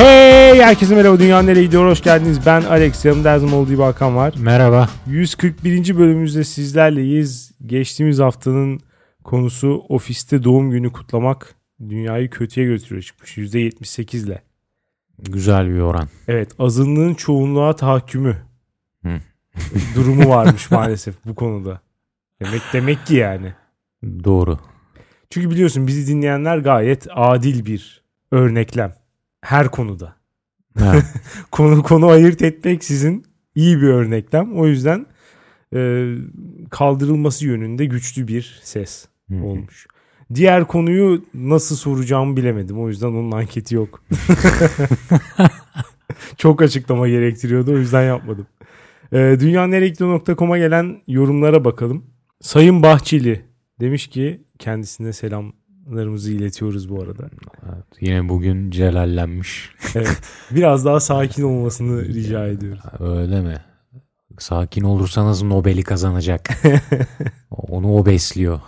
Hey herkese merhaba Dünya Nereye Gidiyor hoş geldiniz. Ben Alex yanımda her zaman olduğu gibi Hakan var. Merhaba. 141. bölümümüzde sizlerleyiz. Geçtiğimiz haftanın konusu ofiste doğum günü kutlamak dünyayı kötüye götürüyor çıkmış %78 ile. Güzel bir oran. Evet azınlığın çoğunluğa tahakkümü Hı. durumu varmış maalesef bu konuda. Demek demek ki yani. Doğru. Çünkü biliyorsun bizi dinleyenler gayet adil bir örneklem. Her konuda. Konu konu ayırt etmek sizin iyi bir örneklem. O yüzden e, kaldırılması yönünde güçlü bir ses olmuş. Diğer konuyu nasıl soracağımı bilemedim. O yüzden onun anketi yok. Çok açıklama gerektiriyordu. O yüzden yapmadım. E, dünyaneregidiyor.com'a gelen yorumlara bakalım. Sayın Bahçeli demiş ki kendisine selamlarımızı iletiyoruz bu arada. evet, yine bugün celallenmiş. Evet. Biraz daha sakin olmasını rica ediyoruz. Öyle mi? Sakin olursanız Nobel'i kazanacak. Onu o besliyor.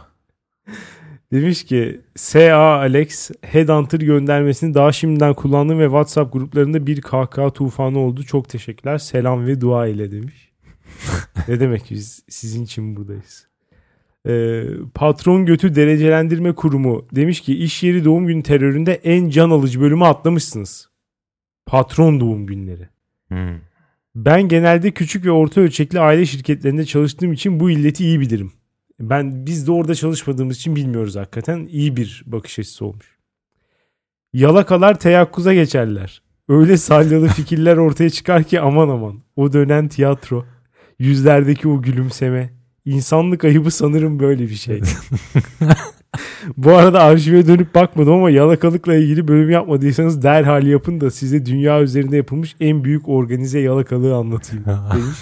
Demiş ki SA Alex Headhunter göndermesini daha şimdiden kullandım ve WhatsApp gruplarında bir kahkaha tufanı oldu. Çok teşekkürler. Selam ve dua ile demiş. ne demek biz sizin için buradayız. Ee, patron götü derecelendirme kurumu demiş ki iş yeri doğum günü teröründe en can alıcı bölümü atlamışsınız. Patron doğum günleri. Hmm. Ben genelde küçük ve orta ölçekli aile şirketlerinde çalıştığım için bu illeti iyi bilirim. Ben biz de orada çalışmadığımız için bilmiyoruz hakikaten. İyi bir bakış açısı olmuş. Yalakalar teyakkuza geçerler. Öyle salyalı fikirler ortaya çıkar ki aman aman. O dönen tiyatro. Yüzlerdeki o gülümseme. İnsanlık ayıbı sanırım böyle bir şey. Bu arada arşive dönüp bakmadım ama yalakalıkla ilgili bölüm yapmadıysanız derhal yapın da size dünya üzerinde yapılmış en büyük organize yalakalığı anlatayım demiş.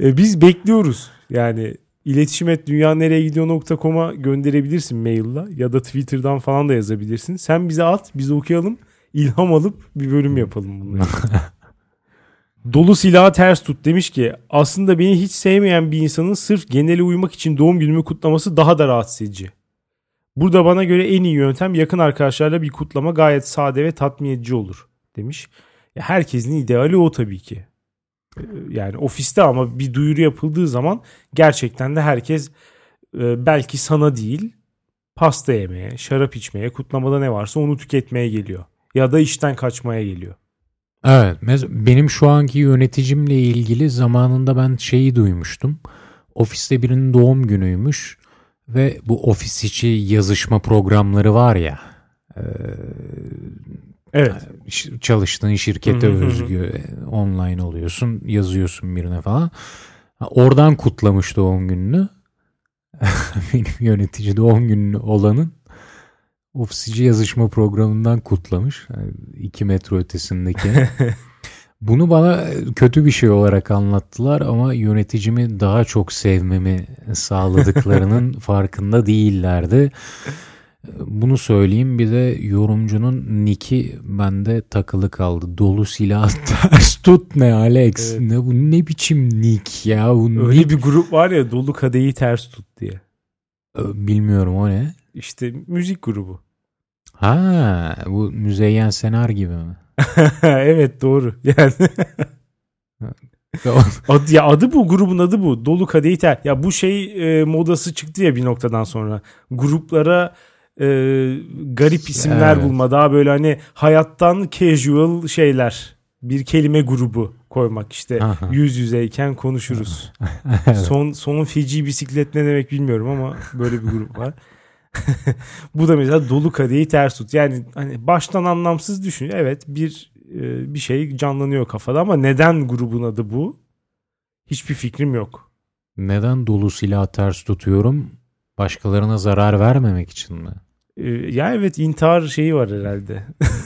E, biz bekliyoruz. Yani iletişim et dünyanereyegidiyor.com'a gönderebilirsin mailla ya da Twitter'dan falan da yazabilirsin. Sen bize at biz okuyalım ilham alıp bir bölüm yapalım bunları. Dolu silahı ters tut demiş ki aslında beni hiç sevmeyen bir insanın sırf genele uymak için doğum günümü kutlaması daha da rahatsız edici. Burada bana göre en iyi yöntem yakın arkadaşlarla bir kutlama gayet sade ve tatmin edici olur demiş. Ya herkesin ideali o tabii ki. Ee, Yani ofiste ama bir duyuru yapıldığı zaman gerçekten de herkes e, belki sana değil pasta yemeye, şarap içmeye, kutlamada ne varsa onu tüketmeye geliyor. Ya da işten kaçmaya geliyor. Evet. Benim şu anki yöneticimle ilgili zamanında ben şeyi duymuştum. Ofiste birinin doğum günüymüş ve bu ofis içi yazışma programları var ya. e, Evet. çalıştığın şirkete Hı hı hı özgü e, online oluyorsun yazıyorsun birine falan. Oradan kutlamış doğum gününü. Benim yönetici doğum günü olanın ofisici yazışma programından kutlamış. Yani iki metro ötesindeki. Bunu bana kötü bir şey olarak anlattılar ama yöneticimi daha çok sevmemi sağladıklarının farkında değillerdi. Bunu söyleyeyim bir de yorumcunun niki bende takılı kaldı. Dolu silah ters tut ne Alex? Evet. Ne bu ne biçim nick ya? Bu Öyle bir grup var ya dolu kadehi ters tut diye. Bilmiyorum o ne? İşte müzik grubu. Ha bu Müzeyyen Senar gibi mi? evet doğru. Yani adı, ya adı bu grubun adı bu. Dolu kadehi ter. Ya bu şey e, modası çıktı ya bir noktadan sonra. Gruplara e, garip isimler Evet. bulma. Daha böyle hani hayattan casual şeyler. Bir kelime grubu koymak işte. Aha. Yüz yüzeyken konuşuruz. Son sonun feci bisiklet ne demek bilmiyorum ama böyle bir grup var. Bu da mesela dolu kadehi ters tut. Yani hani baştan anlamsız düşün. Evet bir e, bir şey canlanıyor kafada ama neden grubun adı bu? Hiçbir fikrim yok. Neden dolu silah ters tutuyorum? Başkalarına zarar vermemek için mi? E, ya evet intihar şeyi var herhalde.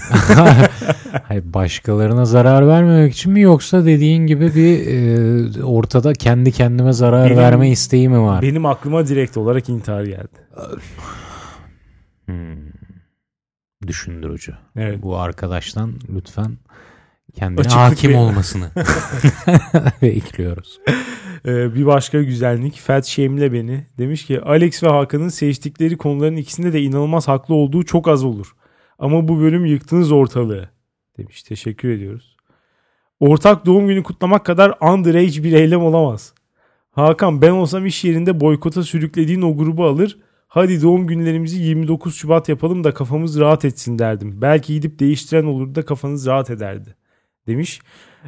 Hayır, başkalarına zarar vermemek için mi yoksa dediğin gibi bir e, ortada kendi kendime zarar Benim- verme isteği mi var? Benim aklıma direkt olarak intihar geldi. Hmm. Düşündürücü. Evet. Bu arkadaştan lütfen kendine Açıklık hakim bir- olmasını bekliyoruz. Ee, bir başka güzellik Fat Shame'le beni demiş ki Alex ve Hakan'ın seçtikleri konuların ikisinde de inanılmaz haklı olduğu çok az olur. Ama bu bölüm yıktınız ortalığı. demiş. Teşekkür ediyoruz. Ortak doğum günü kutlamak kadar underage bir eylem olamaz. Hakan ben olsam iş yerinde boykota sürüklediğin o grubu alır. Hadi doğum günlerimizi 29 Şubat yapalım da kafamız rahat etsin derdim. Belki gidip değiştiren olur da kafanız rahat ederdi. Demiş.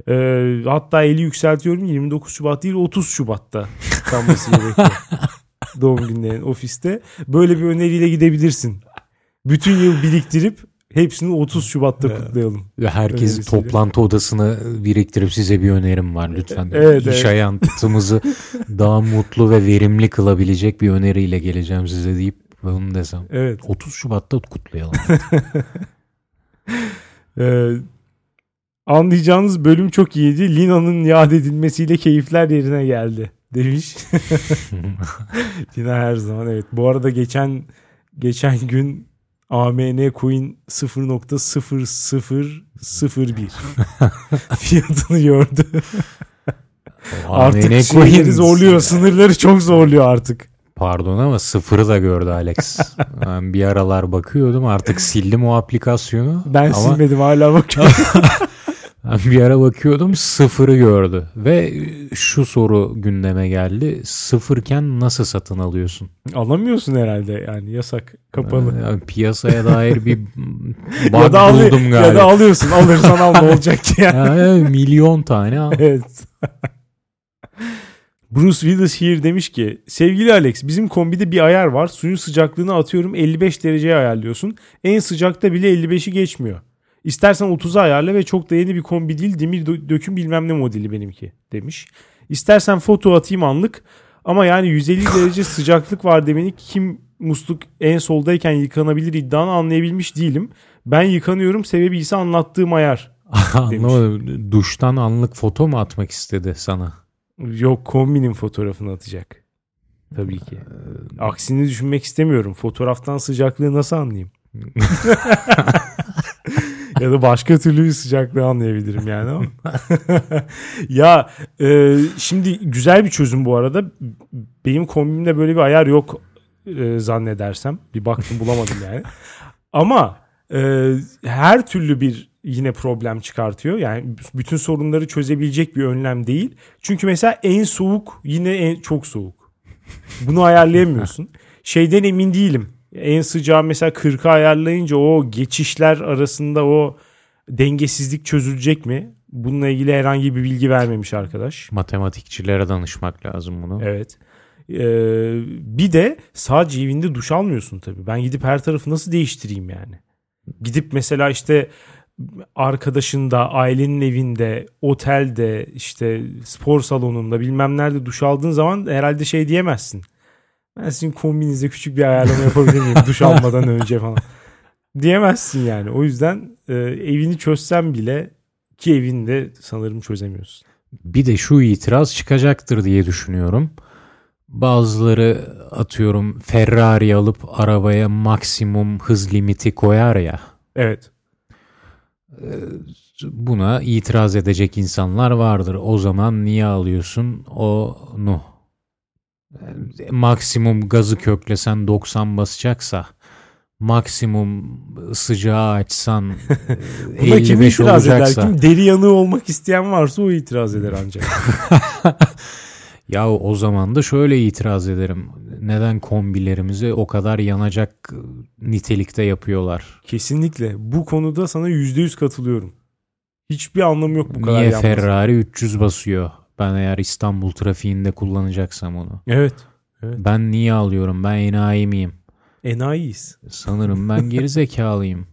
Ee, hatta eli yükseltiyorum 29 Şubat değil 30 Şubat'ta kalması gerekiyor. doğum günlerin ofiste. Böyle bir öneriyle gidebilirsin. Bütün yıl biriktirip hepsini 30 Şubat'ta kutlayalım. Ve herkesi Önerisiyle. toplantı odasına biriktirip size bir önerim var lütfen. Evet, İş evet. hayatımızı daha mutlu ve verimli kılabilecek bir öneriyle geleceğim size deyip bunu desem. Evet. 30 Şubat'ta kutlayalım. Ee, anlayacağınız bölüm çok iyiydi. Lina'nın yad edilmesiyle keyifler yerine geldi demiş. Lina her zaman evet. Bu arada geçen geçen gün AMN Coin 0.0001 fiyatını gördü. artık AMN şeyleri zorluyor. Sınırları çok zorluyor artık. Pardon ama sıfırı da gördü Alex. Ben bir aralar bakıyordum artık sildim o aplikasyonu. Ben ama silmedim hala bakıyorum. bir ara bakıyordum sıfırı gördü. Ve şu soru gündeme geldi. Sıfırken nasıl satın alıyorsun? Alamıyorsun herhalde yani yasak kapalı. Yani piyasaya dair bir bug ya da, buldum galiba. ya da alıyorsun alırsan al ne olacak ki yani. Ya, milyon tane al. evet. Bruce Willis here demiş ki sevgili Alex bizim kombide bir ayar var suyun sıcaklığını atıyorum 55 dereceye ayarlıyorsun en sıcakta bile 55'i geçmiyor. İstersen 30'a ayarla ve çok da yeni bir kombi değil demir dö- döküm bilmem ne modeli benimki demiş. İstersen foto atayım anlık ama yani 150 derece sıcaklık var demeni kim musluk en soldayken yıkanabilir iddianı anlayabilmiş değilim. Ben yıkanıyorum sebebi ise anlattığım ayar. Anlamadım. Duştan anlık foto mu atmak istedi sana? Yok kombinin fotoğrafını atacak. Tabii ki. Aksini düşünmek istemiyorum. Fotoğraftan sıcaklığı nasıl anlayayım? ya da başka türlü bir sıcaklığı anlayabilirim yani ama. ya e, şimdi güzel bir çözüm bu arada. Benim kombimde böyle bir ayar yok e, zannedersem. Bir baktım bulamadım yani. Ama e, her türlü bir yine problem çıkartıyor. Yani bütün sorunları çözebilecek bir önlem değil. Çünkü mesela en soğuk yine en çok soğuk. Bunu ayarlayamıyorsun. Şeyden emin değilim. En sıcağı mesela 40'a ayarlayınca o geçişler arasında o dengesizlik çözülecek mi? Bununla ilgili herhangi bir bilgi vermemiş arkadaş. Matematikçilere danışmak lazım bunu. Evet. Ee, bir de sadece evinde duş almıyorsun tabii. Ben gidip her tarafı nasıl değiştireyim yani? Gidip mesela işte arkadaşında, ailenin evinde, otelde, işte spor salonunda bilmem nerede duş aldığın zaman herhalde şey diyemezsin. Ben sizin kombinize küçük bir ayarlama yapabilir miyim duş almadan önce falan. Diyemezsin yani. O yüzden e, evini çözsen bile ki evinde sanırım çözemiyorsun. Bir de şu itiraz çıkacaktır diye düşünüyorum. Bazıları atıyorum Ferrari alıp arabaya maksimum hız limiti koyar ya. Evet. Buna itiraz edecek insanlar vardır. O zaman niye alıyorsun onu? Maksimum gazı köklesen 90 basacaksa maksimum sıcağı açsan e, Buna kim 55 itiraz eder? olacaksa. Kim deri yanığı olmak isteyen varsa o itiraz eder ancak. Ya o zaman da şöyle itiraz ederim. Neden kombilerimizi o kadar yanacak nitelikte yapıyorlar? Kesinlikle. Bu konuda sana %100 katılıyorum. Hiçbir anlamı yok bu kadar Niye yanması. Ferrari 300 basıyor? Ben eğer İstanbul trafiğinde kullanacaksam onu. Evet. Ben niye alıyorum? Ben enayi miyim? Enayiyiz. Sanırım ben geri zekalıyım.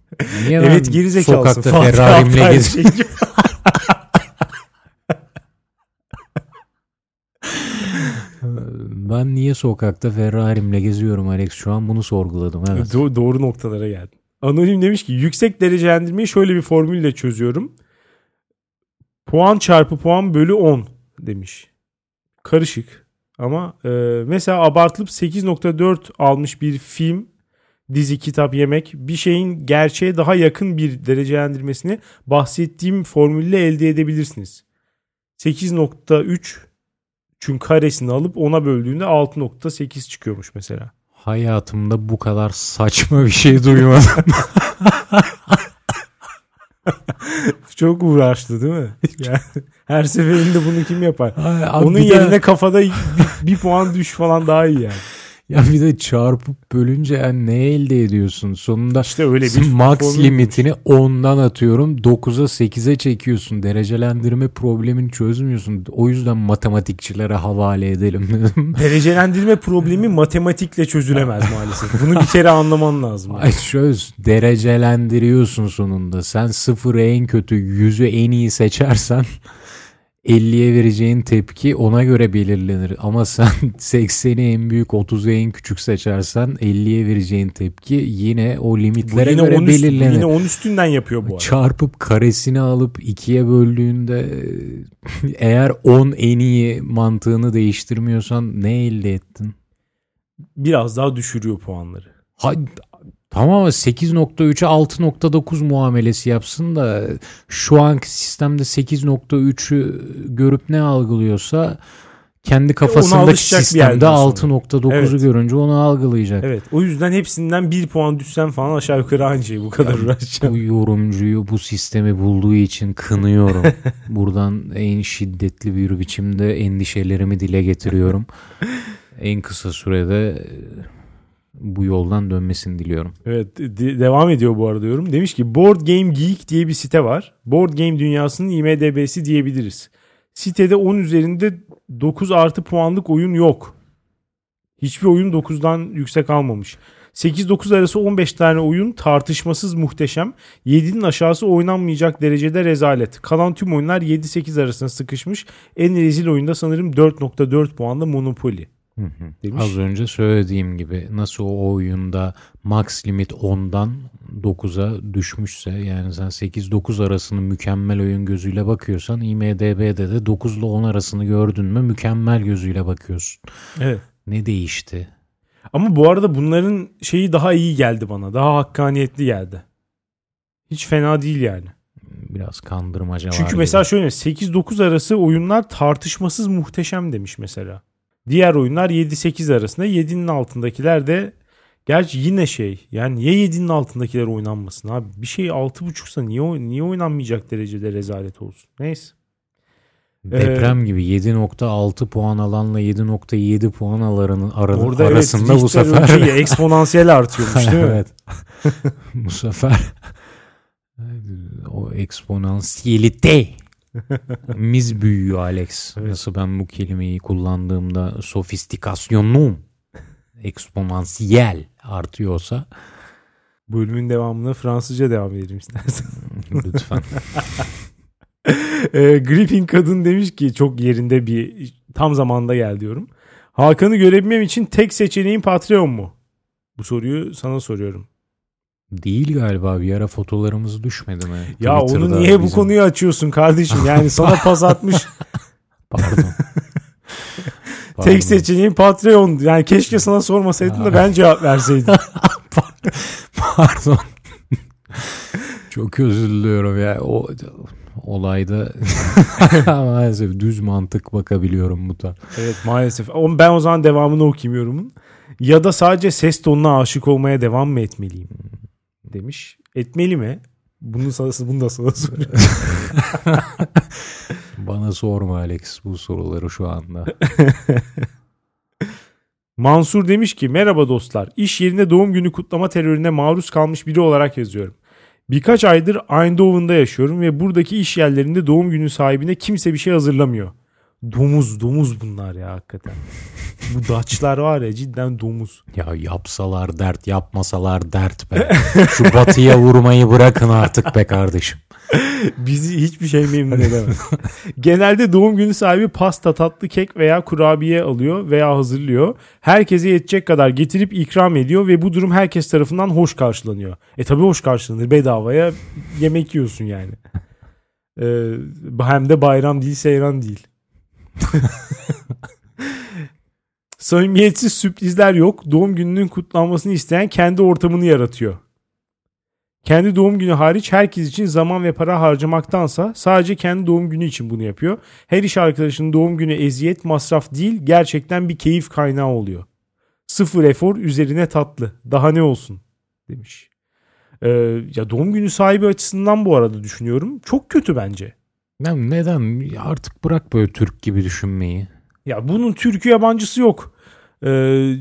Niye evet ben geri zekalısın. sokakta Ferrari'mle Altaylı gez- gibi. Ben niye sokakta Ferrari'mle geziyorum Alex? Şu an bunu sorguladım. Evet. Do- doğru noktalara geldin. Anonim demiş ki yüksek derecelendirmeyi şöyle bir formülle çözüyorum. Puan çarpı puan bölü 10 demiş. Karışık. Ama e, mesela abartılıp 8.4 almış bir film, dizi, kitap, yemek bir şeyin gerçeğe daha yakın bir derecelendirmesini bahsettiğim formülle elde edebilirsiniz. 8.3 çünkü karesini alıp ona böldüğünde 6.8 çıkıyormuş mesela. Hayatımda bu kadar saçma bir şey duymadım. Çok uğraştı değil mi? Yani her seferinde bunu kim yapar? Ay, Onun yerine kafada bir, bir puan düş falan daha iyi yani. Ya bir de çarpıp bölünce yani ne elde ediyorsun? Sonunda İşte öyle bir max limitini 10'dan atıyorum 9'a 8'e çekiyorsun. Derecelendirme problemini çözmüyorsun. O yüzden matematikçilere havale edelim dedim. Derecelendirme problemi matematikle çözülemez maalesef. Bunu bir kere anlaman lazım. Ay çöz. Derecelendiriyorsun sonunda. Sen sıfırı en kötü, yüzü en iyi seçersen 50'ye vereceğin tepki ona göre belirlenir. Ama sen 80'i en büyük, 30'u en küçük seçersen 50'ye vereceğin tepki yine o limitlere yine göre 10 üstü, bu belirlenir. yine 10 üstünden yapıyor bu arada. Çarpıp karesini alıp ikiye böldüğünde e, eğer 10 en iyi mantığını değiştirmiyorsan ne elde ettin? Biraz daha düşürüyor puanları. Ha, tamam ama 8.3'e 6.9 muamelesi yapsın da şu anki sistemde 8.3'ü görüp ne algılıyorsa kendi kafasındaki sistemde yerden sonra. 6.9'u Evet. görünce onu algılayacak. Evet. O yüzden hepsinden bir puan düşsen falan aşağı yukarı aynı şey. Bu kadar uğraşacağım. Bu yorumcuyu bu sistemi bulduğu için kınıyorum. Buradan en şiddetli bir biçimde endişelerimi dile getiriyorum. en kısa sürede bu yoldan dönmesini diliyorum. Evet de- devam ediyor bu arada yorum. Demiş ki Board Game Geek diye bir site var. Board Game dünyasının IMDB'si diyebiliriz. Sitede 10 üzerinde 9 artı puanlık oyun yok. Hiçbir oyun 9'dan yüksek almamış. 8-9 arası 15 tane oyun tartışmasız muhteşem. 7'nin aşağısı oynanmayacak derecede rezalet. Kalan tüm oyunlar 7-8 arasında sıkışmış. En rezil oyunda sanırım 4.4 puanla Monopoly. Demiş. Az önce söylediğim gibi nasıl o oyunda max limit 10'dan 9'a düşmüşse yani sen 8-9 arasını mükemmel oyun gözüyle bakıyorsan IMDB'de de 9 ile 10 arasını gördün mü mükemmel gözüyle bakıyorsun. Evet. Ne değişti? Ama bu arada bunların şeyi daha iyi geldi bana. Daha hakkaniyetli geldi. Hiç fena değil yani. Biraz kandırmaca var. Çünkü gibi. mesela şöyle 8-9 arası oyunlar tartışmasız muhteşem demiş mesela. Diğer oyunlar 7-8 arasında 7'nin altındakiler de gerçi yine şey yani niye 7'nin altındakiler oynanmasın abi bir şey 6.5'sa niye niye oynanmayacak derecede rezalet olsun neyse. Deprem gibi 7.6 puan alanla 7.7 puan alanın ara- Orada arasında evet, bu sefer ölçeği eksponansiyel artıyormuş değil mi? evet. bu sefer o eksponansiyelite miz büyüyor Alex. Evet. Nasıl ben bu kelimeyi kullandığımda sofistikasyonum eksponansiyel artıyorsa Bölümün devamına Fransızca devam edelim istersen. lütfen. e, Griffin kadın demiş ki çok yerinde bir tam zamanda gel diyorum. Hakan'ı görebilmem için tek seçeneğin Patreon mu? Bu soruyu sana soruyorum. Değil galiba bir ara fotolarımız düşmedi mi? Ya onu Twitter'da niye bu bizim- konuyu açıyorsun kardeşim? Yani sana pas atmış Pardon. Pardon. tek seçeneğin Patreon. Yani keşke sana sormasaydım da ben cevap verseydim. Pardon. Çok özür diliyorum ya. O olayda maalesef düz mantık bakabiliyorum bu tarz. evet maalesef. Ben o zaman devamını okuyayım yorumun. Ya da sadece ses tonuna aşık olmaya devam mı etmeliyim? Demiş. Etmeli mi? Bunu, sana, bunu da sana soruyorum. Bana sorma Alex bu soruları şu anda. Mansur demiş ki merhaba dostlar. İş yerinde doğum günü kutlama terörüne maruz kalmış biri olarak yazıyorum. Birkaç aydır Eindhoven'da yaşıyorum ve buradaki iş yerlerinde doğum günü sahibine kimse bir şey hazırlamıyor. Domuz, domuz bunlar ya hakikaten. Bu Daçlar var ya cidden domuz. Ya yapsalar dert yapmasalar dert be. Şu batıya vurmayı bırakın artık be kardeşim. Bizi hiçbir şey memnun edemez. Genelde doğum günü sahibi pasta, tatlı kek veya kurabiye alıyor veya hazırlıyor. Herkese yetecek kadar getirip ikram ediyor ve bu durum herkes tarafından hoş karşılanıyor. E tabi hoş karşılanır. Bedavaya yemek yiyorsun yani. Ee, hem de bayram değil, seyran değil. Samimiyetsiz sürprizler yok. Doğum gününün kutlanmasını isteyen kendi ortamını yaratıyor. Kendi doğum günü hariç herkes için zaman ve para harcamaktansa sadece kendi doğum günü için bunu yapıyor. Her iş arkadaşının doğum günü eziyet, masraf değil gerçekten bir keyif kaynağı oluyor. Sıfır efor üzerine tatlı. Daha ne olsun demiş. Ee, ya doğum günü sahibi açısından bu arada düşünüyorum. Çok kötü bence. Ya neden artık bırak böyle Türk gibi düşünmeyi. Ya bunun Türk'ü yabancısı yok. Ee,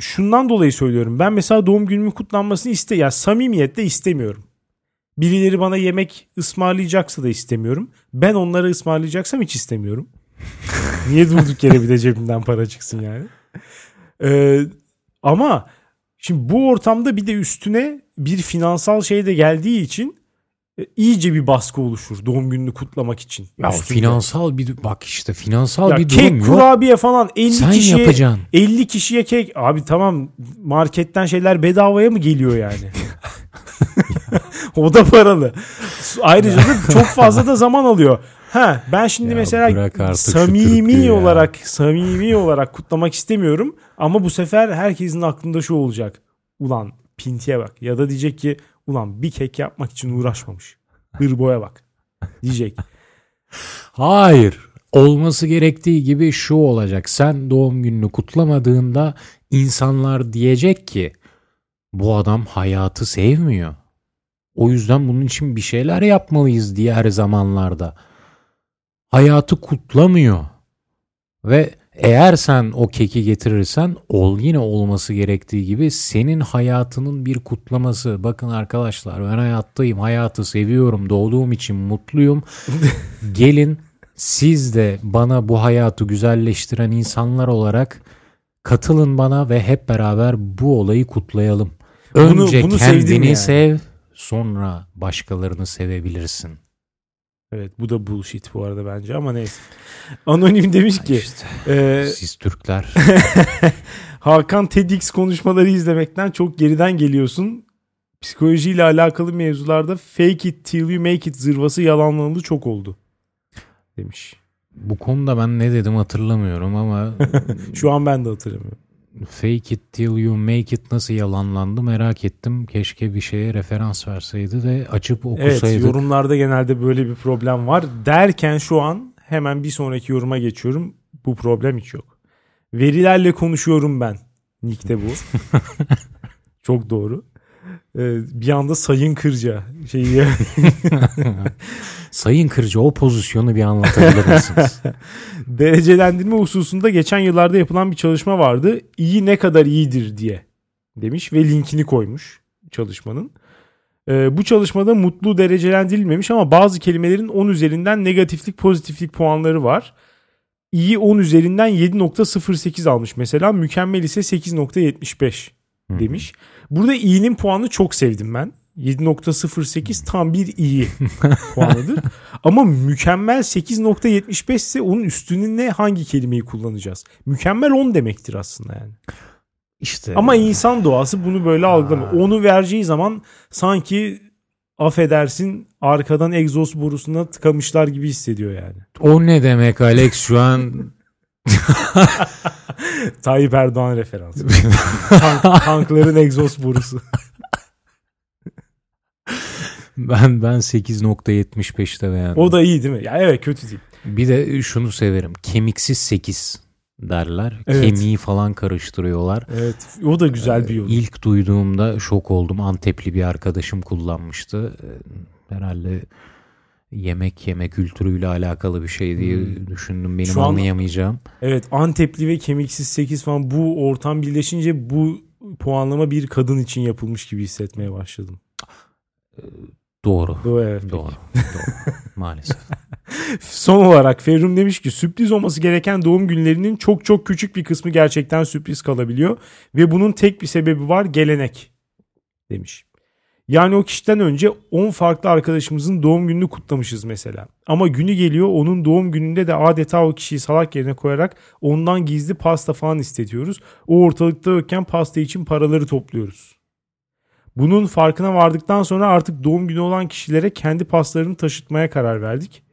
şundan dolayı söylüyorum. Ben mesela doğum günümün kutlanmasını iste ya samimiyetle istemiyorum. Birileri bana yemek ısmarlayacaksa da istemiyorum. Ben onlara ısmarlayacaksam hiç istemiyorum. Niye durduk yere bir de cebimden para çıksın yani. Ee, ama şimdi bu ortamda bir de üstüne bir finansal şey de geldiği için e, iyice bir baskı oluşur doğum gününü kutlamak için. Ya Üstünde. finansal bir bak işte finansal Ya bir kek, durum yok. kurabiye falan 50 Sen kişiye yapacaksın. 50 kişiye kek. Abi tamam marketten şeyler bedavaya mı geliyor yani? o da paralı. Ayrıca da çok fazla da zaman alıyor. Ha ben şimdi Ya mesela samimi Türklüğü ya. olarak samimi olarak kutlamak istemiyorum ama bu sefer herkesin aklında şu olacak. Ulan pintiye bak ya da diyecek ki ulan bir kek yapmak için uğraşmamış. Hırboya bak diyecek. Hayır. Olması gerektiği gibi şu olacak. Sen doğum gününü kutlamadığında insanlar diyecek ki bu adam hayatı sevmiyor. O yüzden bunun için bir şeyler yapmalıyız diğer zamanlarda. Hayatı kutlamıyor. Ve eğer sen o keki getirirsen ol yine olması gerektiği gibi senin hayatının bir kutlaması. Bakın arkadaşlar ben hayattayım, hayatı seviyorum, doğduğum için mutluyum. Gelin siz de bana bu hayatı güzelleştiren insanlar olarak katılın bana ve hep beraber bu olayı kutlayalım. Bunu- Önce bunu sevdim kendini yani. sev, sonra başkalarını sevebilirsin. Evet bu da bullshit bu arada bence ama neyse. Anonim demiş ki İşte, e, siz Türkler Hakan TEDx konuşmaları izlemekten çok geriden geliyorsun. Psikolojiyle alakalı mevzularda fake it till you make it zırvası yalanlanalı çok oldu. Demiş. bu konuda ben ne dedim hatırlamıyorum ama Şu an ben de hatırlamıyorum. fake it till you make it nasıl yalanlandı merak ettim. Keşke bir şeye referans verseydi de açıp Evet okusaydık. yorumlarda genelde böyle bir problem var. Derken şu an hemen bir sonraki yoruma geçiyorum. Bu problem hiç yok. Verilerle konuşuyorum ben. Nick'te bu. Çok doğru. Ee, bir anda Sayın Kırca şeyi Sayın Kırcı o pozisyonu bir anlatabilir misiniz? derecelendirme hususunda geçen yıllarda yapılan bir çalışma vardı. İyi ne kadar iyidir diye demiş ve linkini koymuş çalışmanın. Ee, bu çalışmada mutlu derecelendirilmemiş ama bazı kelimelerin 10 üzerinden negatiflik pozitiflik puanları var. İyi 10 üzerinden 7.08 almış mesela. Mükemmel ise 8.75 demiş. Burada iyinin puanını çok sevdim ben. 7.08 tam bir iyi puanıdır. Ama mükemmel 8.75 ise onun üstünün ne hangi kelimeyi kullanacağız? Mükemmel 10 demektir aslında yani. İşte Ama insan doğası bunu böyle algılamıyor. Onu vereceği zaman sanki affedersin arkadan egzoz borusuna tıkamışlar gibi hissediyor yani. o ne demek Alex şu an Tayyip Erdoğan referansı. Tank, tankların egzoz borusu. ben ben 8.75'te beğendim. O da iyi değil mi? Ya evet kötü değil. Bir de şunu severim. Kemiksiz 8 derler. Evet. Kemiği falan karıştırıyorlar. Evet o da güzel bir yol. İlk duyduğumda şok oldum. Antepli bir arkadaşım kullanmıştı. Ee, Herhalde yemek yeme kültürüyle alakalı bir şey diye Hmm. düşündüm. Benim Şu an- anlayamayacağım. Evet Antepli ve kemiksiz 8 falan bu ortam birleşince bu puanlama bir kadın için yapılmış gibi hissetmeye başladım. Doğru. Doğru evet. Doğru. Doğru. Maalesef. Son olarak Ferrum demiş ki sürpriz olması gereken doğum günlerinin çok çok küçük bir kısmı gerçekten sürpriz kalabiliyor. Ve bunun tek bir sebebi var gelenek demiş. Yani o kişiden önce 10 farklı arkadaşımızın doğum gününü kutlamışız mesela. Ama günü geliyor onun doğum gününde de adeta o kişiyi salak yerine koyarak ondan gizli pasta falan istetiyoruz. O ortalıkta yokken pasta için paraları topluyoruz. Bunun farkına vardıktan sonra artık doğum günü olan kişilere kendi pastalarını taşıtmaya karar verdik.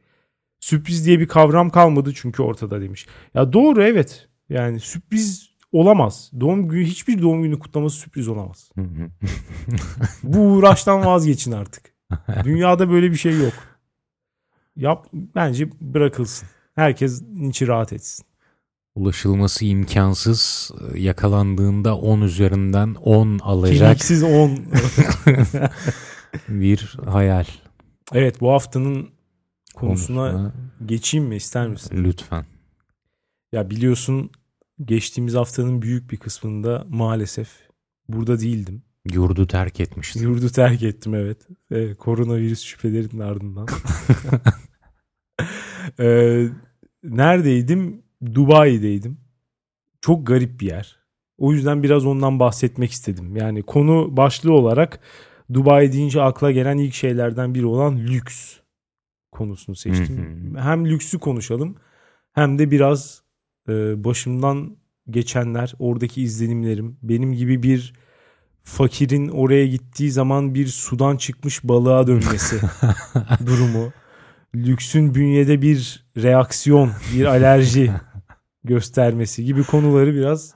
Sürpriz diye bir kavram kalmadı çünkü ortada demiş. Ya doğru evet. Yani sürpriz olamaz. Doğum günü hiçbir doğum günü kutlaması sürpriz olamaz. Bu uğraştan vazgeçin artık. Dünyada böyle bir şey yok. Yap bence bırakılsın. Herkes içi rahat etsin. ulaşılması imkansız yakalandığında 10 üzerinden 10 alacak Kemiksiz 10. bir hayal. evet bu haftanın konusuna konusuna. geçeyim mi ister misin? Lütfen. Ya biliyorsun geçtiğimiz haftanın büyük bir kısmında maalesef burada değildim. Yurdu terk etmiştim. Yurdu terk ettim evet. Ee, koronavirüs şüphelerinin ardından. Ee, neredeydim? Dubai'deydim. Çok garip bir yer. O yüzden biraz ondan bahsetmek istedim. Yani konu başlığı olarak Dubai deyince akla gelen ilk şeylerden biri olan lüks konusunu seçtim. hem lüksü konuşalım hem de biraz e, başımdan geçenler, oradaki izlenimlerim, benim gibi bir fakirin oraya gittiği zaman bir sudan çıkmış balığa dönmesi durumu. Lüksün bünyede bir reaksiyon, bir alerji göstermesi gibi konuları biraz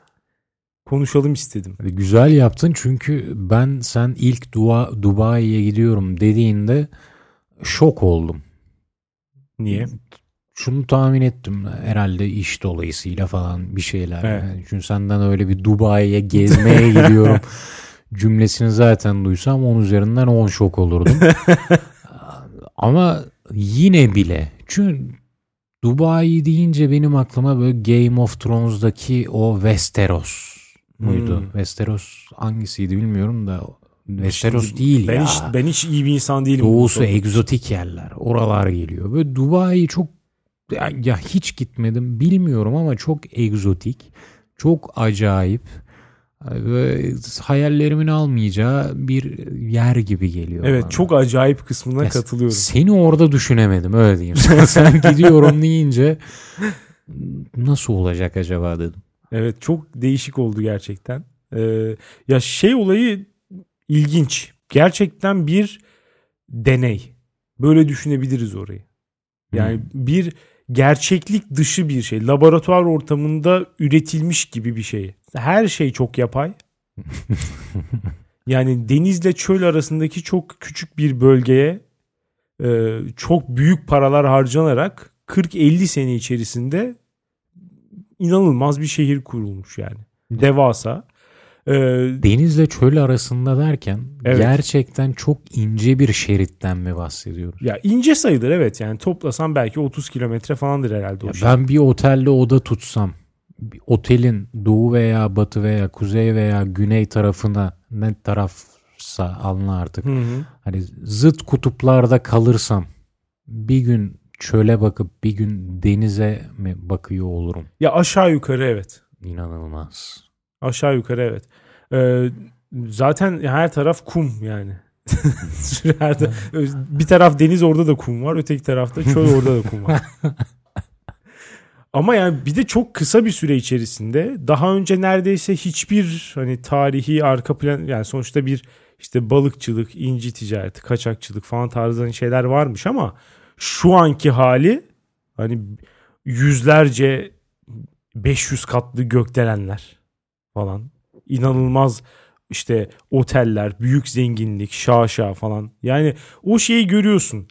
konuşalım istedim. Güzel yaptın çünkü ben sen ilk Dua, Dubai'ye gidiyorum dediğinde şok oldum. Niye? Şunu tahmin ettim herhalde iş dolayısıyla falan bir şeyler. Evet. Yani çünkü senden öyle bir Dubai'ye gezmeye gidiyorum cümlesini zaten duysam 10 üzerinden 10 şok olurdum. Ama yine bile çünkü Dubai deyince benim aklıma böyle Game of Thrones'daki o Westeros muydu? Hmm. Westeros hangisiydi bilmiyorum da Westeros Şimdi değil ben ya. Hiç, ben hiç iyi bir insan değilim. Doğusu egzotik yerler. Oralar geliyor. Böyle Dubai çok ya, ya hiç gitmedim bilmiyorum ama çok egzotik. Çok acayip. Ve hayallerimin almayacağı bir yer gibi geliyor. Evet bana. çok acayip kısmına Ya, katılıyorum. Seni orada düşünemedim öyle diyeyim. Sen, sen gidiyorum deyince nasıl olacak acaba dedim. Evet çok değişik oldu gerçekten. Ee, ya şey olayı ilginç. Gerçekten bir deney. Böyle düşünebiliriz orayı. Yani bir gerçeklik dışı bir şey. Laboratuvar ortamında üretilmiş gibi bir şey. Her şey çok yapay. yani denizle çöl arasındaki çok küçük bir bölgeye e, çok büyük paralar harcanarak 40-50 sene içerisinde inanılmaz bir şehir kurulmuş yani. Devasa. Ee, Denizle çöl arasında derken Evet. gerçekten çok ince bir şeritten mi bahsediyoruz? ya ince sayılır evet yani toplasam belki 30 kilometre falandır herhalde o Ya şey. ben bir otelde oda tutsam bir otelin doğu veya batı veya kuzey veya güney tarafına ne tarafsa anla artık. Hı hı. Hani zıt kutuplarda kalırsam bir gün çöle bakıp bir gün denize mi bakıyor olurum? Ya aşağı yukarı evet. İnanılmaz. Aşağı yukarı evet. Ee, zaten her taraf kum yani. Bir taraf deniz orada da kum var. Öteki tarafta çöl orada da kum var. Ama yani bir de çok kısa bir süre içerisinde daha önce neredeyse hiçbir hani tarihi arka plan yani sonuçta bir işte balıkçılık, inci ticareti, kaçakçılık falan tarzı şeyler varmış ama şu anki hali hani yüzlerce 500 katlı gökdelenler falan inanılmaz işte oteller, büyük zenginlik, şaşa falan. Yani o şeyi görüyorsun.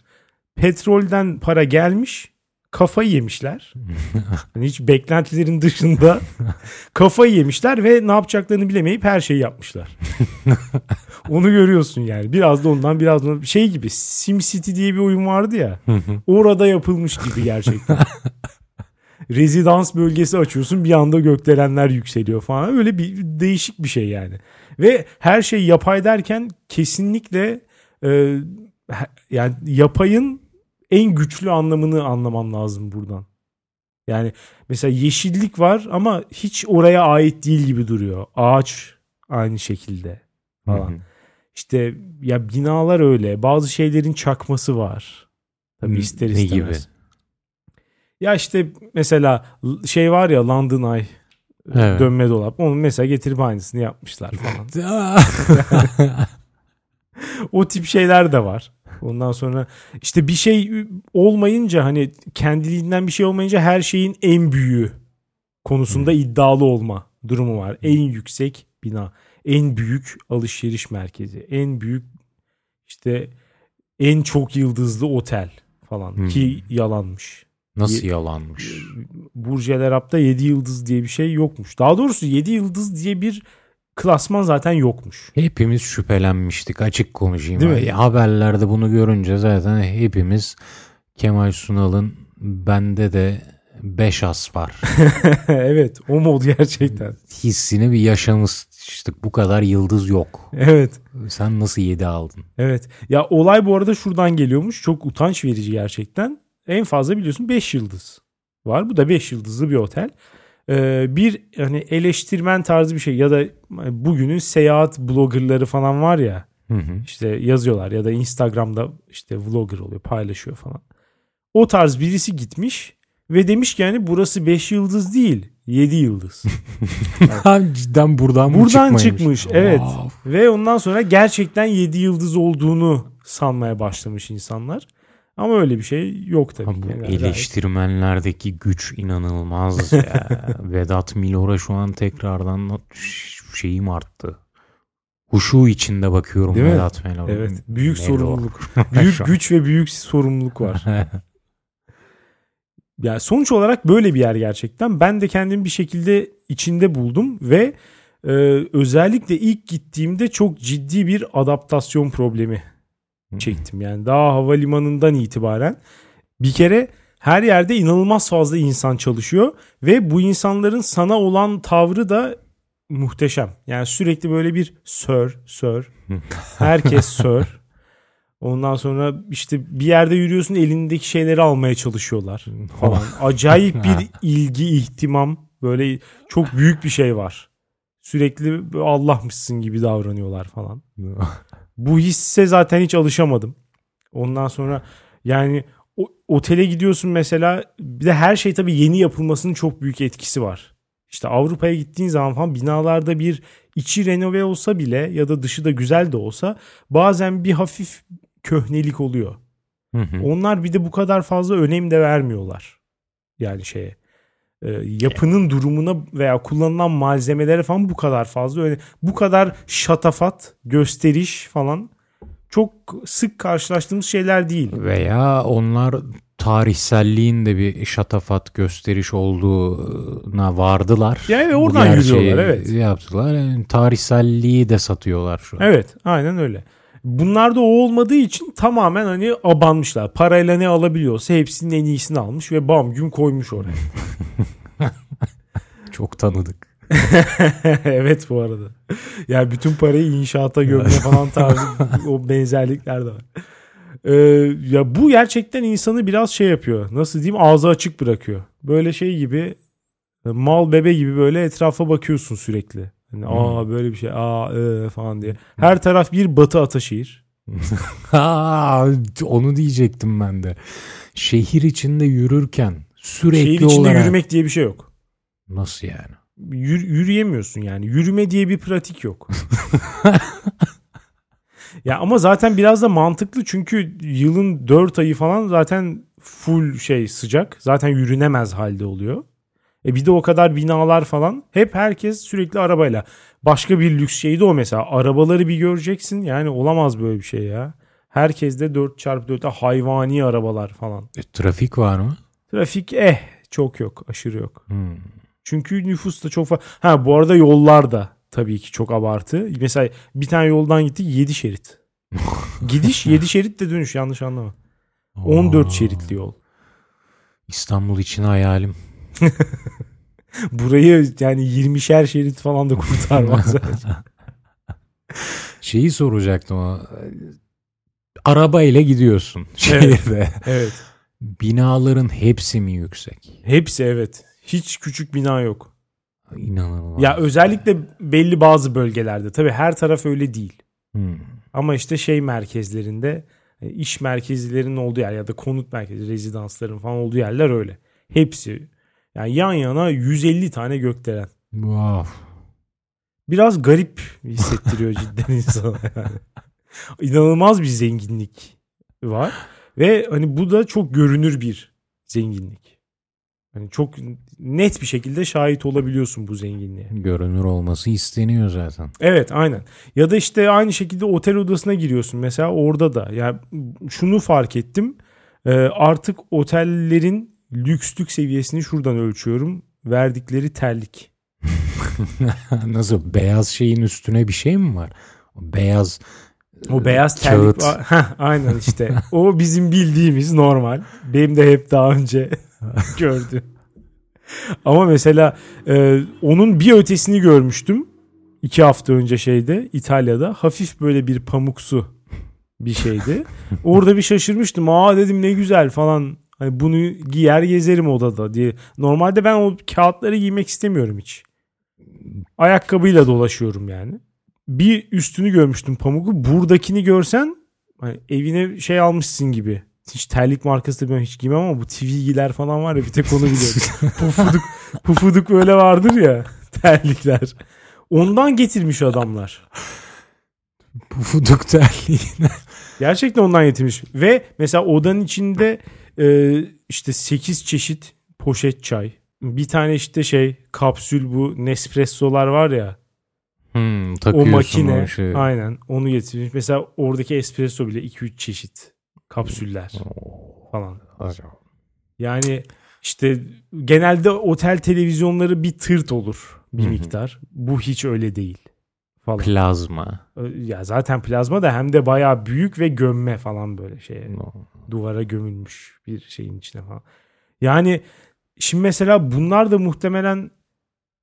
Petrolden para gelmiş, kafayı yemişler. Hani hiç beklentilerin dışında kafayı yemişler ve ne yapacaklarını bilemeyip her şeyi yapmışlar. Onu görüyorsun yani. Biraz da ondan biraz da ondan. şey gibi SimCity diye bir oyun vardı ya. Orada yapılmış gibi gerçekten. Rezidans bölgesi açıyorsun bir anda gökdelenler yükseliyor falan. Öyle bir değişik bir şey yani. Ve her şey yapay derken kesinlikle e, yani yapayın en güçlü anlamını anlaman lazım buradan. Yani mesela yeşillik var ama hiç oraya ait değil gibi duruyor. Ağaç aynı şekilde falan. İşte ya binalar öyle. Bazı şeylerin çakması var. Tabii ister Ne istemez. gibi? Ya işte mesela şey var ya London Eye Evet. dönme dolap. Onu mesela getirip aynısını yapmışlar falan. o tip şeyler de var. Ondan sonra işte bir şey olmayınca hani kendiliğinden bir şey olmayınca her şeyin en büyüğü konusunda iddialı olma durumu var. En yüksek bina, en büyük alışveriş merkezi, en büyük işte en çok yıldızlı otel falan Hmm. ki yalanmış. Nasıl yalanmış? Burj El Arab'da 7 yıldız diye bir şey yokmuş. Daha doğrusu 7 yıldız diye bir klasman zaten yokmuş. Hepimiz şüphelenmiştik açık konuşayım. Değil mi? Haberlerde bunu görünce zaten hepimiz Kemal Sunal'ın bende de 5 as var evet o mod gerçekten. hissini bir yaşamıştık. Bu kadar yıldız yok. Evet. Sen nasıl 7 aldın? Evet. Ya olay bu arada şuradan geliyormuş. Çok utanç verici gerçekten. En fazla biliyorsun 5 yıldız var. Bu da 5 yıldızlı bir otel. Ee, bir hani eleştirmen tarzı bir şey ya da bugünün seyahat bloggerları falan var ya Hı hı. işte yazıyorlar ya da Instagram'da işte vlogger oluyor paylaşıyor falan. O tarz birisi gitmiş ve demiş ki yani burası 5 yıldız değil 7 yıldız. Cidden buradan mı Buradan çıkmış evet. Wow. Ve ondan sonra gerçekten 7 yıldız olduğunu sanmaya başlamış insanlar. Ama öyle bir şey yok tabii. Yani gayet- eleştirmenlerdeki güç inanılmaz ya. Vedat Milor'a şu an tekrardan şeyim arttı. Huşu içinde bakıyorum Değil? Vedat Milor'a. Evet. Büyük Melo. sorumluluk. büyük güç ve büyük sorumluluk var. Yani sonuç olarak böyle bir yer gerçekten. Ben de kendimi bir şekilde içinde buldum ve e, özellikle ilk gittiğimde çok ciddi bir adaptasyon problemi çektim. Yani daha havalimanından itibaren bir kere her yerde inanılmaz fazla insan çalışıyor ve bu insanların sana olan tavrı da muhteşem. Yani sürekli böyle bir sir, sir. Herkes sir. Ondan sonra işte bir yerde yürüyorsun elindeki şeyleri almaya çalışıyorlar falan. Acayip bir ilgi, ihtimam böyle çok büyük bir şey var. Sürekli Allah'mışsın gibi davranıyorlar falan. Bu hisse zaten hiç alışamadım. Ondan sonra yani o, otele gidiyorsun mesela bir de her şey tabii yeni yapılmasının çok büyük etkisi var. İşte Avrupa'ya gittiğin zaman falan binalarda bir içi renove olsa bile ya da dışı da güzel de olsa bazen bir hafif köhnelik oluyor. Hı hı. Onlar bir de bu kadar fazla önem de vermiyorlar. Yani şeye e, yapının durumuna veya kullanılan malzemelere falan bu kadar fazla öne bu kadar şatafat, gösteriş falan çok sık karşılaştığımız şeyler değil. Veya onlar tarihselliğin de bir şatafat gösteriş olduğuna vardılar. Ya evet, oradan yürüyorlar, evet. Yaptılar. Yani tarihselliği de satıyorlar şu an. Evet, aynen öyle. Bunlarda o olmadığı için tamamen hani abanmışlar. Parayla ne alabiliyorsa hepsinin en iyisini almış ve bam gün koymuş oraya. Çok tanıdık. evet bu arada. Yani bütün parayı inşaata gömme falan tarzı o benzerlikler de var. Ee, ya bu gerçekten insanı biraz şey yapıyor. Nasıl diyeyim ağzı açık bırakıyor. Böyle şey gibi mal bebe gibi böyle etrafa bakıyorsun sürekli. Hani, aa böyle bir şey aa ee, falan diye. Her taraf bir batı Ataşehir. Ha, onu diyecektim ben de. Şehir içinde yürürken sürekli Şehir içinde olarak yürümek diye bir şey yok. nasıl yani? Yür- yürüyemiyorsun yani. Yürüme diye bir pratik yok. ya ama zaten biraz da mantıklı çünkü yılın 4 ayı falan zaten full şey sıcak. Zaten yürünemez halde oluyor. E bir de o kadar binalar falan. Hep herkes sürekli arabayla. Başka bir lüks şey de o mesela. Arabaları bir göreceksin. Yani olamaz böyle bir şey ya. Herkes de 4x4'te hayvani arabalar falan. E, trafik var mı? Trafik eh çok yok. Aşırı yok. Hmm. Çünkü nüfus da çok fazla. Ha bu arada yollar da tabii ki çok abartı. Mesela bir tane yoldan gittik 7 şerit. Gidiş 7 şerit de dönüş yanlış anlama. 14 Aa, şeritli yol. İstanbul için hayalim. Burayı yani 20'şer şerit falan da kurtarmaz. Şeyi soracaktım ama arabayla gidiyorsun şehirde. evet. Binaların hepsi mi yüksek? Hepsi evet. Hiç küçük bina yok. İnanılmaz. Ya özellikle belli bazı bölgelerde. Tabii her taraf öyle değil. Hmm. Ama işte şey merkezlerinde e, iş merkezlerinin olduğu yer ya da konut merkezi, rezidansların falan olduğu yerler öyle. Hepsi yani yan yana 150 tane gökdelen. Wow. Biraz garip hissettiriyor cidden insana yani. İnanılmaz bir zenginlik var ve hani bu da çok görünür bir zenginlik. Hani çok net bir şekilde şahit olabiliyorsun bu zenginliğe. Görünür olması isteniyor zaten. Evet aynen. Ya da işte aynı şekilde otel odasına giriyorsun mesela orada da. Yani şunu fark ettim. Ee, artık otellerin lükslük seviyesini şuradan ölçüyorum. Verdikleri terlik. Nasıl beyaz şeyin üstüne bir şey mi var? O beyaz O beyaz terlik. Heh, aynen işte. O bizim bildiğimiz normal. Benim de hep daha önce gördüm. Ama mesela e, onun bir ötesini görmüştüm. iki hafta önce şeyde İtalya'da. Hafif böyle bir pamuksu bir şeydi. Orada bir şaşırmıştım. Aa dedim ne güzel falan. Hani bunu giyer gezerim odada diye. Normalde ben o kağıtları giymek istemiyorum hiç. Ayakkabıyla dolaşıyorum yani. Bir üstünü görmüştüm pamuku. Buradakini görsen hani evine şey almışsın gibi. Hiç terlik markası da ben hiç giymem ama bu TV'giler falan var ya bir tek onu biliyorum. pufuduk, pufuduk böyle vardır ya terlikler. Ondan getirmiş adamlar. pufuduk terliğine. Gerçekten ondan getirmiş. Ve mesela odanın içinde e, işte 8 çeşit poşet çay. Bir tane işte şey kapsül bu Nespresso'lar var ya. Hmm, O makine. o şeyi. Aynen onu getirmiş. Mesela oradaki espresso bile 2-3 çeşit kapsüller falan. Yani işte genelde otel televizyonları bir tırt olur bir miktar. Bu hiç öyle değil falan. Plazma. ya zaten plazma da hem de bayağı büyük ve gömme falan böyle şeye. Duvara gömülmüş bir şeyin içine falan. Yani şimdi mesela bunlar da muhtemelen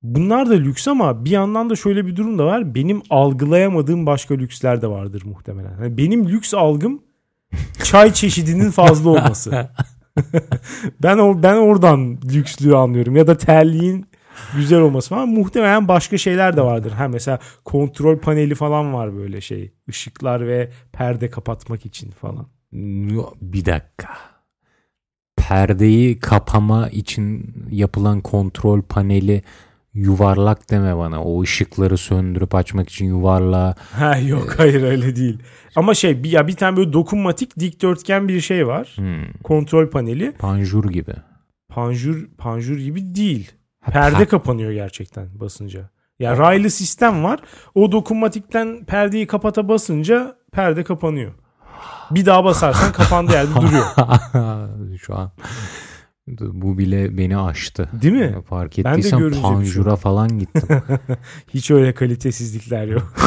bunlar da lüks ama bir yandan da şöyle bir durum da var. Benim algılayamadığım başka lüksler de vardır muhtemelen. Yani benim lüks algım çay çeşidinin fazla olması. ben o ben oradan lükslüğü anlıyorum ya da terliğin güzel olması falan. Muhtemelen başka şeyler de vardır. Ha mesela kontrol paneli falan var böyle şey. Işıklar ve perde kapatmak için falan. Bir dakika. Perdeyi kapama için yapılan kontrol paneli yuvarlak deme bana. O ışıkları söndürüp açmak için yuvarlağı. Ha yok hayır öyle değil. Ama şey bir, ya bir tane böyle dokunmatik dikdörtgen bir şey var. Hmm, Kontrol paneli. panjur gibi. Panjur panjur gibi değil. Ha, Perde per- kapanıyor gerçekten basınca. Ya raylı sistem var. O dokunmatikten perdeyi kapata basınca perde kapanıyor. Bir daha basarsan kapandığı yerde duruyor. Şu an bu bile beni aştı. Değil mi? Fark bir şey panjura falan gittim. Hiç öyle kalitesizlikler yok.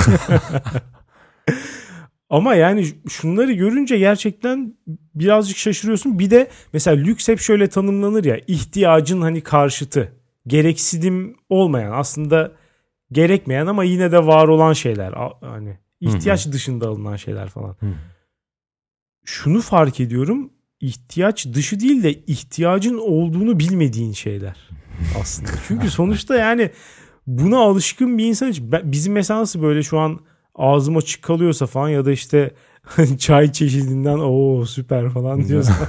Ama yani şunları görünce gerçekten birazcık şaşırıyorsun. Bir de mesela lüks hep şöyle tanımlanır ya ihtiyacın hani karşıtı. Gereksinim olmayan aslında gerekmeyen ama yine de var olan şeyler. Hani ihtiyaç dışında alınan şeyler falan. Hı. Şunu fark ediyorum. ihtiyaç dışı değil de ihtiyacın olduğunu bilmediğin şeyler aslında. Çünkü sonuçta yani buna alışkın bir insan için bizim mesela nasıl böyle şu an ağzım açık kalıyorsa falan ya da işte çay çeşidinden o süper falan diyorsa.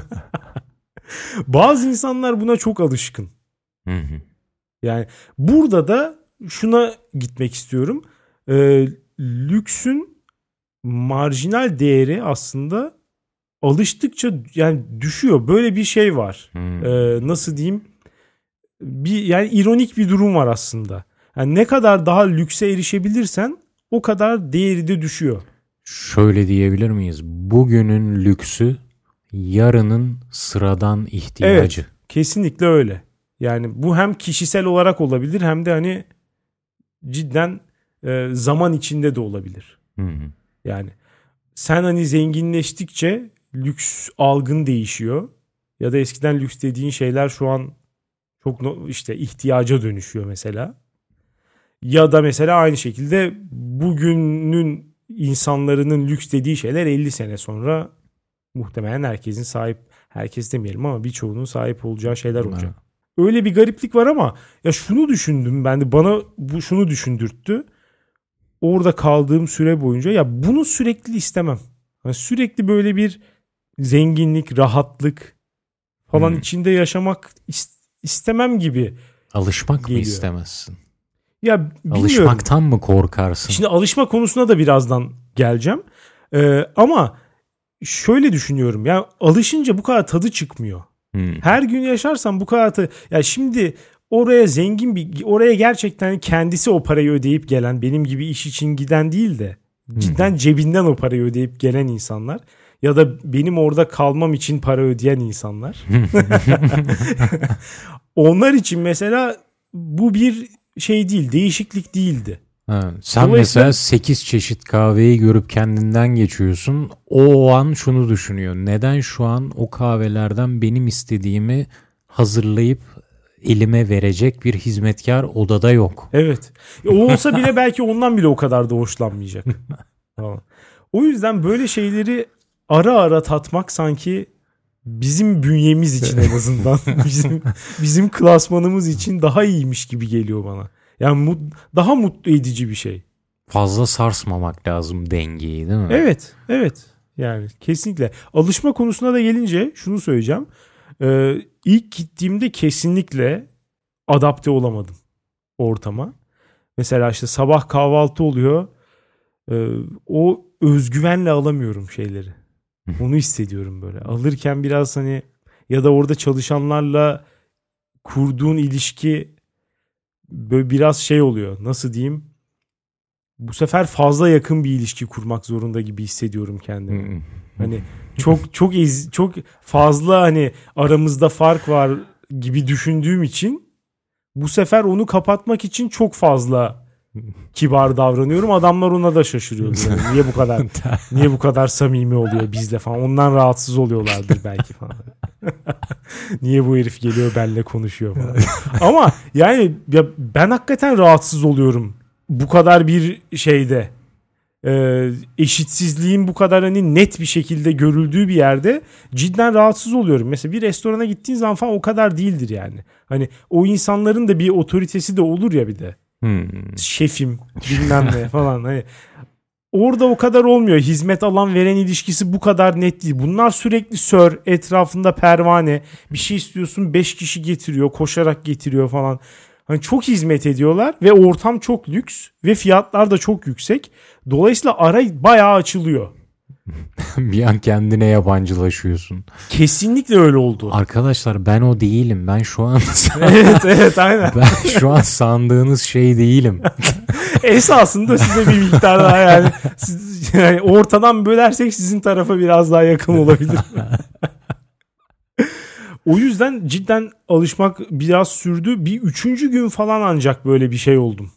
Bazı insanlar buna çok alışkın. Yani burada da şuna gitmek istiyorum. Ee, lüksün marjinal değeri aslında alıştıkça yani düşüyor. Böyle bir şey var. Hı. Ee, nasıl diyeyim? Bir yani ironik bir durum var aslında. Yani ne kadar daha lükse erişebilirsen o kadar değeri de düşüyor. Şöyle diyebilir miyiz? Bugünün lüksü yarının sıradan ihtiyacı. Kesinlikle öyle. Yani bu hem kişisel olarak olabilir hem de hani cidden e, zaman içinde de olabilir. Hı hı. Yani sen hani zenginleştikçe lüks algın değişiyor. Ya da eskiden lüks dediğin şeyler şu an çok no- işte ihtiyaca dönüşüyor mesela. Ya da mesela aynı şekilde bugünün insanların lüks dediği şeyler 50 sene sonra muhtemelen herkesin sahip herkes demeyelim ama birçoğunun sahip olacağı şeyler olacak. Öyle bir gariplik var ama ya şunu düşündüm ben de bana bu şunu düşündürttü. Orada kaldığım süre boyunca ya bunu sürekli istemem. Yani sürekli böyle bir zenginlik, rahatlık falan Hmm. içinde yaşamak is- istemem gibi. Alışmak mı Geliyor. istemezsin? Ya bilmiyorum. Alışmaktan mı korkarsın? Şimdi alışma konusuna da birazdan geleceğim. Ee, ama şöyle düşünüyorum. Ya alışınca bu kadar tadı çıkmıyor. Hı. Her gün yaşarsan bu kadar tadı... Ya şimdi oraya zengin bir... Oraya gerçekten kendisi o parayı ödeyip gelen benim gibi iş için giden değil de cidden cebinden o parayı ödeyip gelen insanlar ya da benim orada kalmam için para ödeyen insanlar. Onlar için mesela bu bir şey değil, değişiklik değildi. Ha, sen mesela 8 çeşit kahveyi görüp kendinden geçiyorsun. O, an şunu düşünüyor. Neden şu an o kahvelerden benim istediğimi hazırlayıp elime verecek bir hizmetkar odada yok. Evet. O olsa bile belki ondan bile o kadar da hoşlanmayacak. o yüzden böyle şeyleri ara ara tatmak sanki bizim bünyemiz için en azından bizim bizim klasmanımız için daha iyiymiş gibi geliyor bana. Yani mut, daha mutlu edici bir şey. Fazla sarsmamak lazım dengeyi değil mi? Evet, evet. Yani kesinlikle. Alışma konusuna da gelince şunu söyleyeceğim. Ee, ilk gittiğimde kesinlikle adapte olamadım ortama. Mesela işte sabah kahvaltı oluyor. Ee, o özgüvenle alamıyorum şeyleri. Onu hissediyorum böyle. Alırken biraz hani ya da orada çalışanlarla kurduğun ilişki böyle biraz şey oluyor. Nasıl diyeyim? Bu sefer fazla yakın bir ilişki kurmak zorunda gibi hissediyorum kendimi. hani çok çok iz, çok fazla hani aramızda fark var gibi düşündüğüm için bu sefer onu kapatmak için çok fazla kibar davranıyorum. Adamlar ona da şaşırıyor. Yani. Niye bu kadar niye bu kadar samimi oluyor bizle falan. Ondan rahatsız oluyorlardır belki falan. niye bu herif geliyor benle konuşuyor falan. Ama yani ya ben hakikaten rahatsız oluyorum. Bu kadar bir şeyde e, eşitsizliğin bu kadar hani net bir şekilde görüldüğü bir yerde cidden rahatsız oluyorum. Mesela bir restorana gittiğin zaman falan o kadar değildir yani. Hani o insanların da bir otoritesi de olur ya bir de. Hmm. Şefim bilmem ne falan. Hani orada o kadar olmuyor. Hizmet alan veren ilişkisi bu kadar net değil. Bunlar sürekli sör, etrafında pervane. Bir şey istiyorsun 5 kişi getiriyor, koşarak getiriyor falan. Hani çok hizmet ediyorlar ve ortam çok lüks ve fiyatlar da çok yüksek. Dolayısıyla ara bayağı açılıyor. bir an kendine yabancılaşıyorsun. Kesinlikle öyle oldu. Arkadaşlar ben o değilim. Ben şu an evet evet aynen. Ben şu an sandığınız şey değilim. Esasında size bir miktar daha yani, siz, yani ortadan bölersek sizin tarafa biraz daha yakın olabilir. o yüzden cidden alışmak biraz sürdü. Bir üçüncü gün falan ancak böyle bir şey oldum.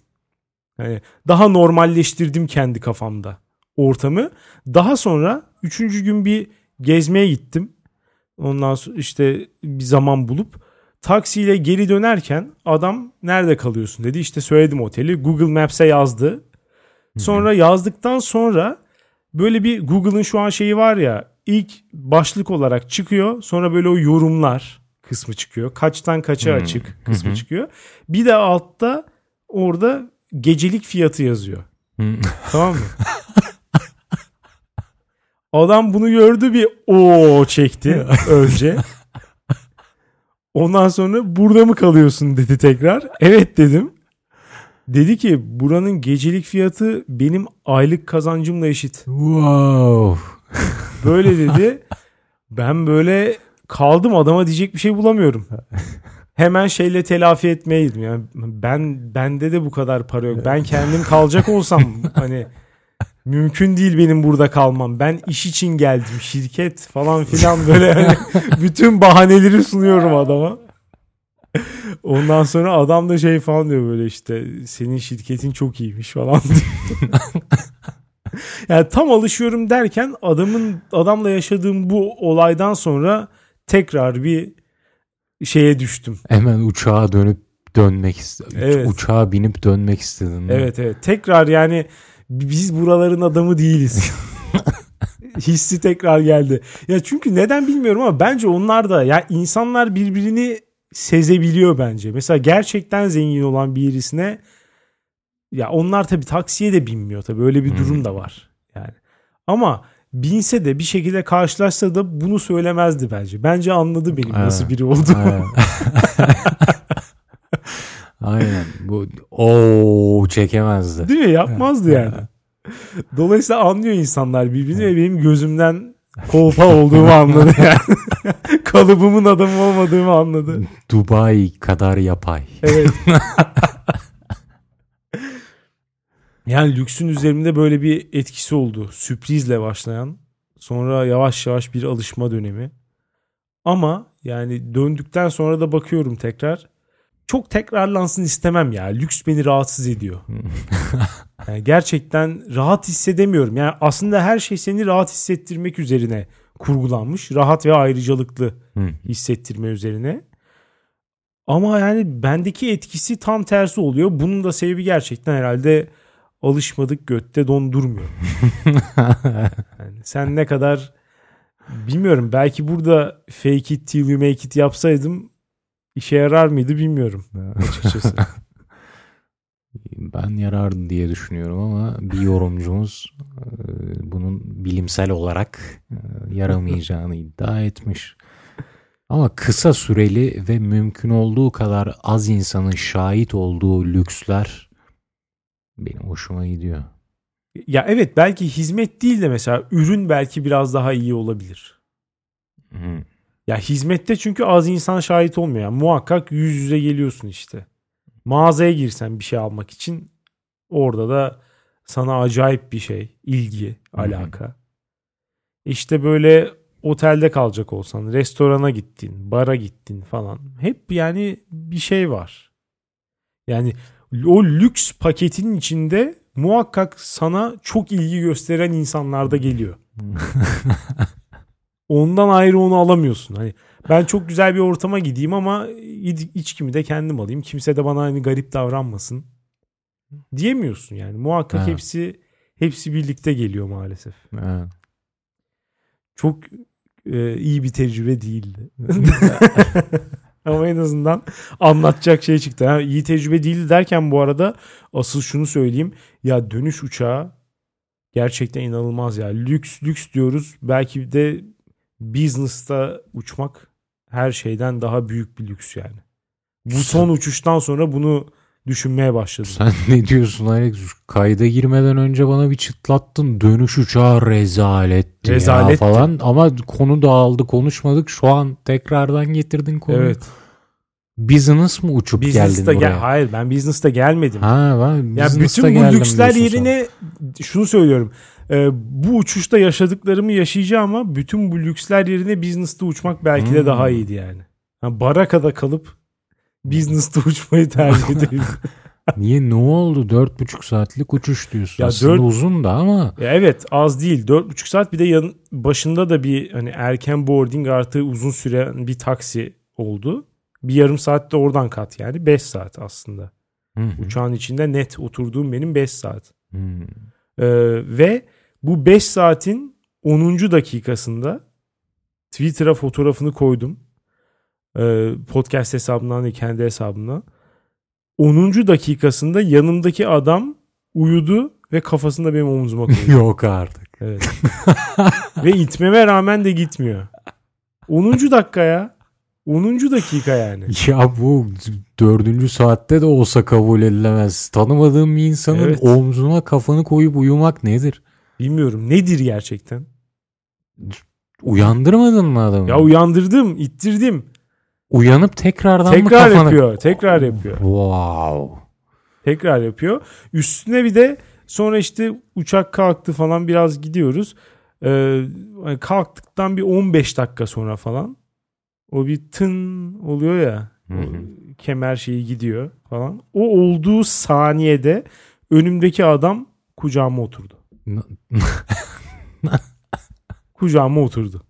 Yani daha normalleştirdim kendi kafamda ortamı. Daha sonra üçüncü gün bir gezmeye gittim. Ondan sonra işte bir zaman bulup taksiyle geri dönerken adam nerede kalıyorsun dedi. İşte söyledim oteli. Google Maps'e yazdı. Sonra yazdıktan sonra böyle bir Google'ın şu an şeyi var ya ilk başlık olarak çıkıyor. Sonra böyle o yorumlar kısmı çıkıyor. Kaçtan kaça açık kısmı çıkıyor. Bir de altta orada gecelik fiyatı yazıyor. tamam mı? Adam bunu gördü bir o çekti önce. Ondan sonra burada mı kalıyorsun dedi tekrar. Evet dedim. Dedi ki buranın gecelik fiyatı benim aylık kazancımla eşit. Wow. Böyle dedi. Ben böyle kaldım adama diyecek bir şey bulamıyorum. Hemen şeyle telafi etmeye gittim. Yani ben bende de bu kadar para yok. Ben kendim kalacak olsam hani mümkün değil benim burada kalmam. Ben iş için geldim. Şirket falan filan böyle hani bütün bahaneleri sunuyorum adama. Ondan sonra adam da şey falan diyor böyle işte senin şirketin çok iyiymiş falan diyor. yani tam alışıyorum derken adamın adamla yaşadığım bu olaydan sonra tekrar bir şeye düştüm. Hemen uçağa dönüp dönmek istedim. Evet. Uçağa binip dönmek istedim. Evet evet. Tekrar yani biz buraların adamı değiliz. Hissi tekrar geldi. Ya çünkü neden bilmiyorum ama bence onlar da ya insanlar birbirini sezebiliyor bence. Mesela gerçekten zengin olan birisine ya onlar tabii taksiye de binmiyor tabii öyle bir durum da var. Yani ama binse de bir şekilde karşılaşsa da bunu söylemezdi bence. Bence anladı benim nasıl biri olduğumu. Aynen. Aynen. Bu o çekemezdi. Değil mi? Yapmazdı yani. Dolayısıyla anlıyor insanlar birbirini ve benim gözümden kolpa olduğumu anladı yani. Kalıbımın adamı olmadığımı anladı. Dubai kadar yapay. Evet. yani lüksün üzerimde böyle bir etkisi oldu. Sürprizle başlayan. Sonra yavaş yavaş bir alışma dönemi. Ama yani döndükten sonra da bakıyorum tekrar. Çok tekrarlansın istemem ya. Lüks beni rahatsız ediyor. Yani gerçekten rahat hissedemiyorum. Yani aslında her şey seni rahat hissettirmek üzerine kurgulanmış. Rahat ve ayrıcalıklı Hı. hissettirme üzerine. Ama yani bendeki etkisi tam tersi oluyor. Bunun da sebebi gerçekten herhalde alışmadık götte dondurmuyor. Yani sen ne kadar bilmiyorum belki burada fake it till you make it yapsaydım işe yarar mıydı bilmiyorum açıkçası. Ben yarardı diye düşünüyorum ama bir yorumcumuz bunun bilimsel olarak yaramayacağını iddia etmiş. Ama kısa süreli ve mümkün olduğu kadar az insanın şahit olduğu lüksler benim hoşuma gidiyor. ya evet belki hizmet değil de mesela ürün belki biraz daha iyi olabilir. Hı. Ya hizmette çünkü az insan şahit olmuyor. Yani muhakkak yüz yüze geliyorsun işte. Mağazaya girsen bir şey almak için orada da sana acayip bir şey, ilgi, alaka. İşte böyle otelde kalacak olsan, restorana gittin, bara gittin falan. Hep yani bir şey var. Yani o lüks paketin içinde muhakkak sana çok ilgi gösteren insanlar da geliyor. Ondan ayrı onu alamıyorsun. Hani ben çok güzel bir ortama gideyim ama iç- içkimi de kendim alayım. Kimse de bana hani garip davranmasın. Diyemiyorsun yani. Muhakkak Ha. hepsi hepsi birlikte geliyor maalesef. Evet. Çok e, iyi bir tecrübe değildi. Ama en azından anlatacak şey çıktı. Ha, iyi tecrübe değildi derken bu arada asıl şunu söyleyeyim. Ya dönüş uçağı gerçekten inanılmaz ya. Lüks lüks diyoruz. Belki de business'ta uçmak her şeyden daha büyük bir lüks yani. Bu son uçuştan sonra bunu düşünmeye başladım. Sen ne diyorsun Alex? Kayda girmeden önce bana bir çıtlattın. Dönüş uçağı rezaletti, Rezaletti. ya falan. Ama konu dağıldı konuşmadık. Şu an tekrardan getirdin konuyu. Evet. Business mı uçup Business'ta geldin gel buraya? hayır ben business'ta gelmedim. Ha ben Ya business'ta bütün bu lüksler yerine şunu söylüyorum. Ee, bu uçuşta yaşadıklarımı yaşayacağım ama bütün bu lüksler yerine business'ta uçmak belki de Hmm. daha iyiydi yani. Ha, barakada kalıp business'ta uçmayı tercih ederim. Niye ne oldu? Dört buçuk saatlik uçuş diyorsun. Ya Aslında dört- uzun da ama Ya evet az değil. 4,5 saat bir de yan, başında da bir hani erken boarding artı uzun süren bir taksi oldu. Bir yarım saat de oradan kat yani 5 saat aslında. Hı hı. Uçağın içinde net oturduğum benim 5 saat. Ee, ve bu 5 saatin 10. dakikasında Twitter'a fotoğrafını koydum. Ee, podcast hesabından değil kendi hesabımdan. 10. dakikasında yanımdaki adam uyudu ve kafasında benim omzuma koydu. Yok artık. Evet. ve itmeme rağmen de gitmiyor. 10. dakika ya. 10. dakika yani. Ya bu dördüncü saatte de olsa kabul edilemez. Tanımadığım bir insanın Evet. omzuna kafanı koyup uyumak nedir? Bilmiyorum nedir gerçekten. Uyandırmadın mı adamı? Ya uyandırdım, ittirdim. Uyanıp tekrardan mı Tekrar kafanı... yapıyor, tekrar yapıyor. Wow. Tekrar yapıyor. Üstüne bir de sonra işte uçak kalktı falan biraz gidiyoruz. Ee, hani kalktıktan bir 15 dakika sonra falan o bir tın oluyor ya. Kemer şeyi gidiyor falan. O olduğu saniyede önümdeki adam kucağıma oturdu. Kucağıma oturdu.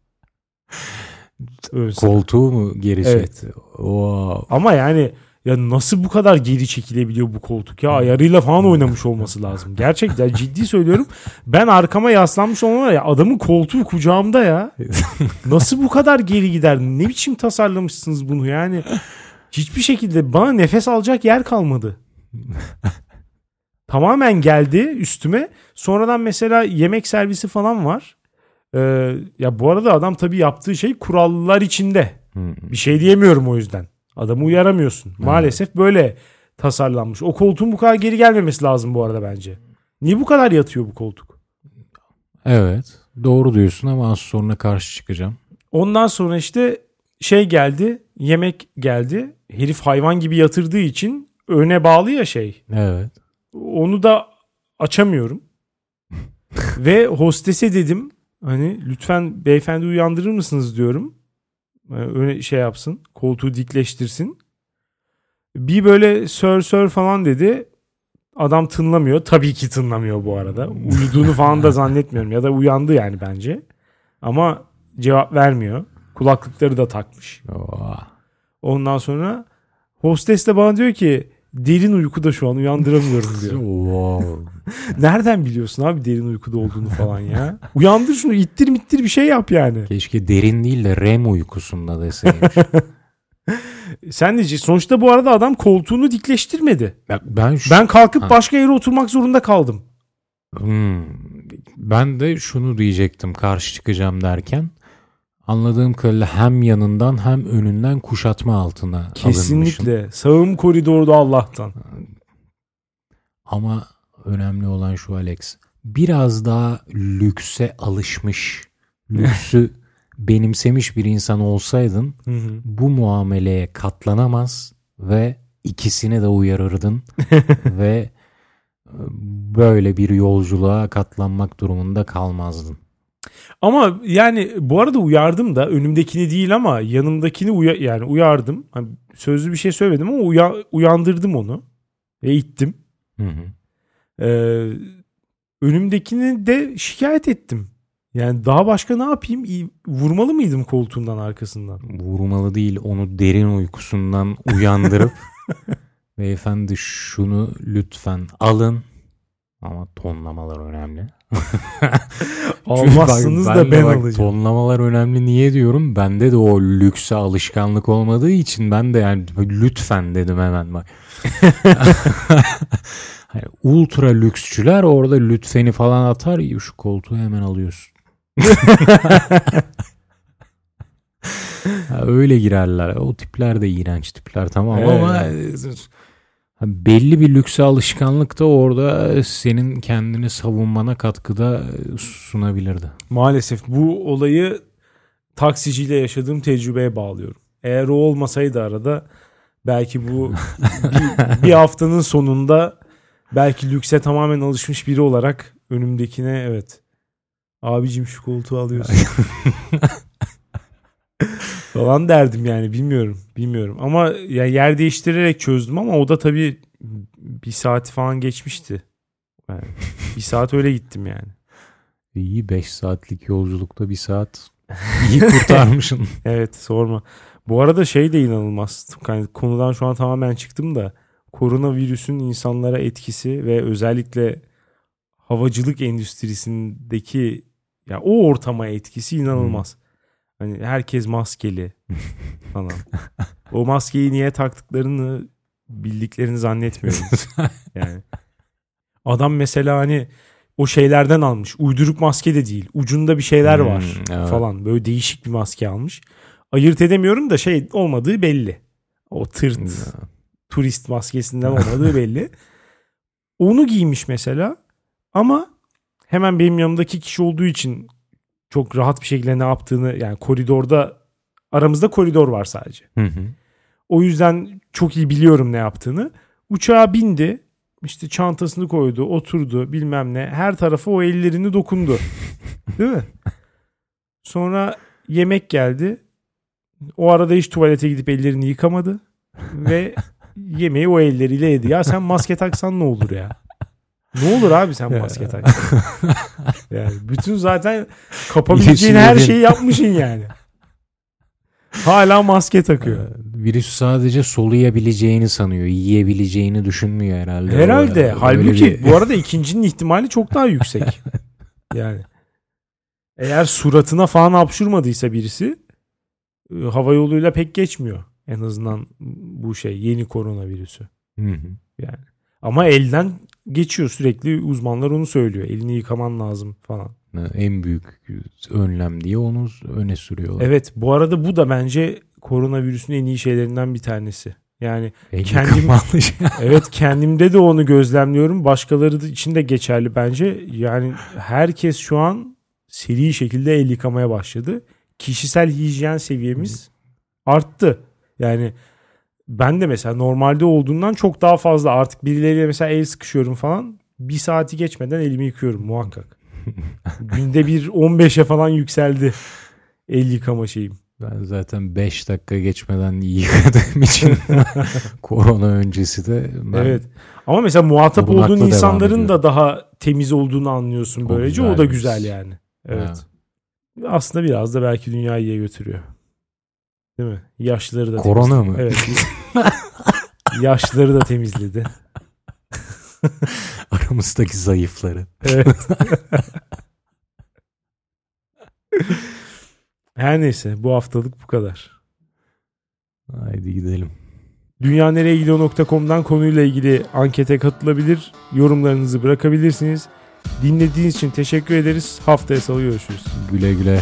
Öyle. Koltuğu mu geri Evet. çekti? Wow. Ama yani ya nasıl bu kadar geri çekilebiliyor bu koltuk ya ayarıyla falan oynamış olması lazım. Gerçekten ciddi söylüyorum. Ben arkama yaslanmış olmam var ya adamın koltuğu kucağımda ya. Nasıl bu kadar geri gider? Ne biçim tasarlamışsınız bunu yani? Hiçbir şekilde bana nefes alacak yer kalmadı. Tamamen geldi üstüme. Sonradan mesela yemek servisi falan var. Ee, ya bu arada adam tabii yaptığı şey kurallar içinde. Hı. Bir şey diyemiyorum o yüzden. Adamı uyaramıyorsun. Maalesef böyle tasarlanmış. O koltuğun bu kadar geri gelmemesi lazım bu arada bence. Niye bu kadar yatıyor bu koltuk? Evet. Doğru diyorsun ama az sonra karşı çıkacağım. Ondan sonra işte şey geldi. Yemek geldi. Herif hayvan gibi yatırdığı için öne bağlı ya şey. Evet. Onu da açamıyorum. Ve hostese dedim Hani lütfen beyefendi uyandırır mısınız diyorum. Ee, Öyle şey yapsın. Koltuğu dikleştirsin. Bir böyle sör sör falan dedi. Adam tınlamıyor. Tabii ki tınlamıyor bu arada. Uyuduğunu falan da zannetmiyorum. Ya da uyandı yani bence. Ama cevap vermiyor. Kulaklıkları da takmış. Ondan sonra hostes de bana diyor ki derin uykuda şu an uyandıramıyorum diyor. Wow. Nereden biliyorsun abi derin uykuda olduğunu falan ya? Uyandır şunu ittir mittir bir şey yap yani. Keşke derin değil de REM uykusunda deseymiş. Sen de sonuçta bu arada adam koltuğunu dikleştirmedi. ben, ben, şu- Ben kalkıp Ha. başka yere oturmak zorunda kaldım. Hmm. Ben de şunu diyecektim karşı çıkacağım derken. Anladığım kadarıyla hem yanından hem önünden kuşatma altına alınmışım. Kesinlikle. Sağım koridorda Allah'tan. Ama önemli olan şu Alex. Biraz daha lükse alışmış, lüksü benimsemiş bir insan olsaydın Hı hı. bu muameleye katlanamaz ve ikisini de uyarırdın ve e, böyle bir yolculuğa katlanmak durumunda kalmazdın. Ama yani bu arada uyardım da önümdekini değil ama yanımdakini uya yani uyardım. Hani sözlü bir şey söylemedim ama uya- uyandırdım onu ve ittim. Hı hı. Ee, önümdekini de şikayet ettim. Yani daha başka ne yapayım? Vurmalı mıydım koltuğundan arkasından? Vurmalı değil onu derin uykusundan uyandırıp beyefendi şunu lütfen alın ama tonlamalar önemli. Almazsınız Bak, da ben bak, alacağım. Tonlamalar önemli niye diyorum? Bende de o lükse alışkanlık olmadığı için ben de yani lütfen dedim hemen bak. Hani ultra lüksçüler orada lütfeni falan atar şu koltuğu hemen alıyorsun. Öyle girerler. O tipler de iğrenç tipler tamam Evet. ama Ha, belli bir lükse alışkanlık da orada senin kendini savunmana katkıda sunabilirdi. Maalesef bu olayı taksiciyle yaşadığım tecrübeye bağlıyorum. Eğer o olmasaydı arada belki bu bir, bir haftanın sonunda belki lükse tamamen alışmış biri olarak önümdekine evet abicim şu koltuğu alıyorsun falan derdim yani bilmiyorum bilmiyorum ama ya yer değiştirerek çözdüm ama o da tabii bir saat falan geçmişti. Yani bir saat öyle gittim yani. İyi 5 saatlik yolculukta bir saat iyi kurtarmışsın. Evet sorma. Bu arada şey de inanılmaz. Yani konudan şu an tamamen çıktım da koronavirüsün insanlara etkisi ve özellikle havacılık endüstrisindeki ya o ortama etkisi inanılmaz. Hani herkes maskeli falan. o maskeyi niye taktıklarını bildiklerini zannetmiyorum. yani adam mesela hani o şeylerden almış. Uyduruk maske de değil. Ucunda bir şeyler Hmm, var evet. falan. Böyle değişik bir maske almış. Ayırt edemiyorum da şey olmadığı belli. O tırt turist maskesinden olmadığı belli. Onu giymiş mesela ama hemen benim yanımdaki kişi olduğu için çok rahat bir şekilde ne yaptığını yani koridorda aramızda koridor var sadece. Hı hı. O yüzden çok iyi biliyorum ne yaptığını. Uçağa bindi. işte çantasını koydu, oturdu bilmem ne. Her tarafa o ellerini dokundu. Değil mi? Sonra yemek geldi. O arada hiç tuvalete gidip ellerini yıkamadı. Ve yemeği o elleriyle yedi. Ya sen maske taksan ne olur ya? Ne olur abi sen maske taksan? Yani bütün zaten kapabileceğin her şeyi yapmışsın yani. Hala maske takıyor. Virüs sadece soluyabileceğini sanıyor. Yiyebileceğini düşünmüyor herhalde. Herhalde. Öyle Halbuki bir- bu arada ikincinin ihtimali çok daha yüksek. yani. Eğer suratına falan hapşurmadıysa birisi e, hava yoluyla pek geçmiyor. En azından bu şey yeni koronavirüsü. Hı hı. Yani. Ama elden geçiyor sürekli uzmanlar onu söylüyor. Elini yıkaman lazım falan. En büyük önlem diye onu öne sürüyorlar. Evet bu arada bu da bence koronavirüsün en iyi şeylerinden bir tanesi. Yani En kendim- evet kendimde de onu gözlemliyorum. Başkaları için de geçerli bence. Yani herkes şu an seri şekilde el yıkamaya başladı. Kişisel hijyen seviyemiz arttı. Yani ben de mesela normalde olduğundan çok daha fazla artık birileriyle mesela el sıkışıyorum falan. Bir saati geçmeden elimi yıkıyorum muhakkak. Günde bir 15'e falan yükseldi el yıkama şeyim. Ben zaten 5 dakika geçmeden yıkadığım için korona öncesi de ben Evet. Ama mesela muhatap olduğun insanların da daha temiz olduğunu anlıyorsun O böylece. O da güzelmiş. güzel yani. Evet. Ha. Aslında biraz da belki dünyayı iyiye götürüyor. Değil mi? Yaşlıları da Korona temizledi. mı? Evet. Yaşlıları da temizledi. aramızdaki zayıfları. Evet. Her neyse bu haftalık bu kadar. Haydi gidelim. Dünyanereyegidiyor.com'dan konuyla ilgili ankete katılabilir, yorumlarınızı bırakabilirsiniz. Dinlediğiniz için teşekkür ederiz. Haftaya salı görüşürüz. Güle güle.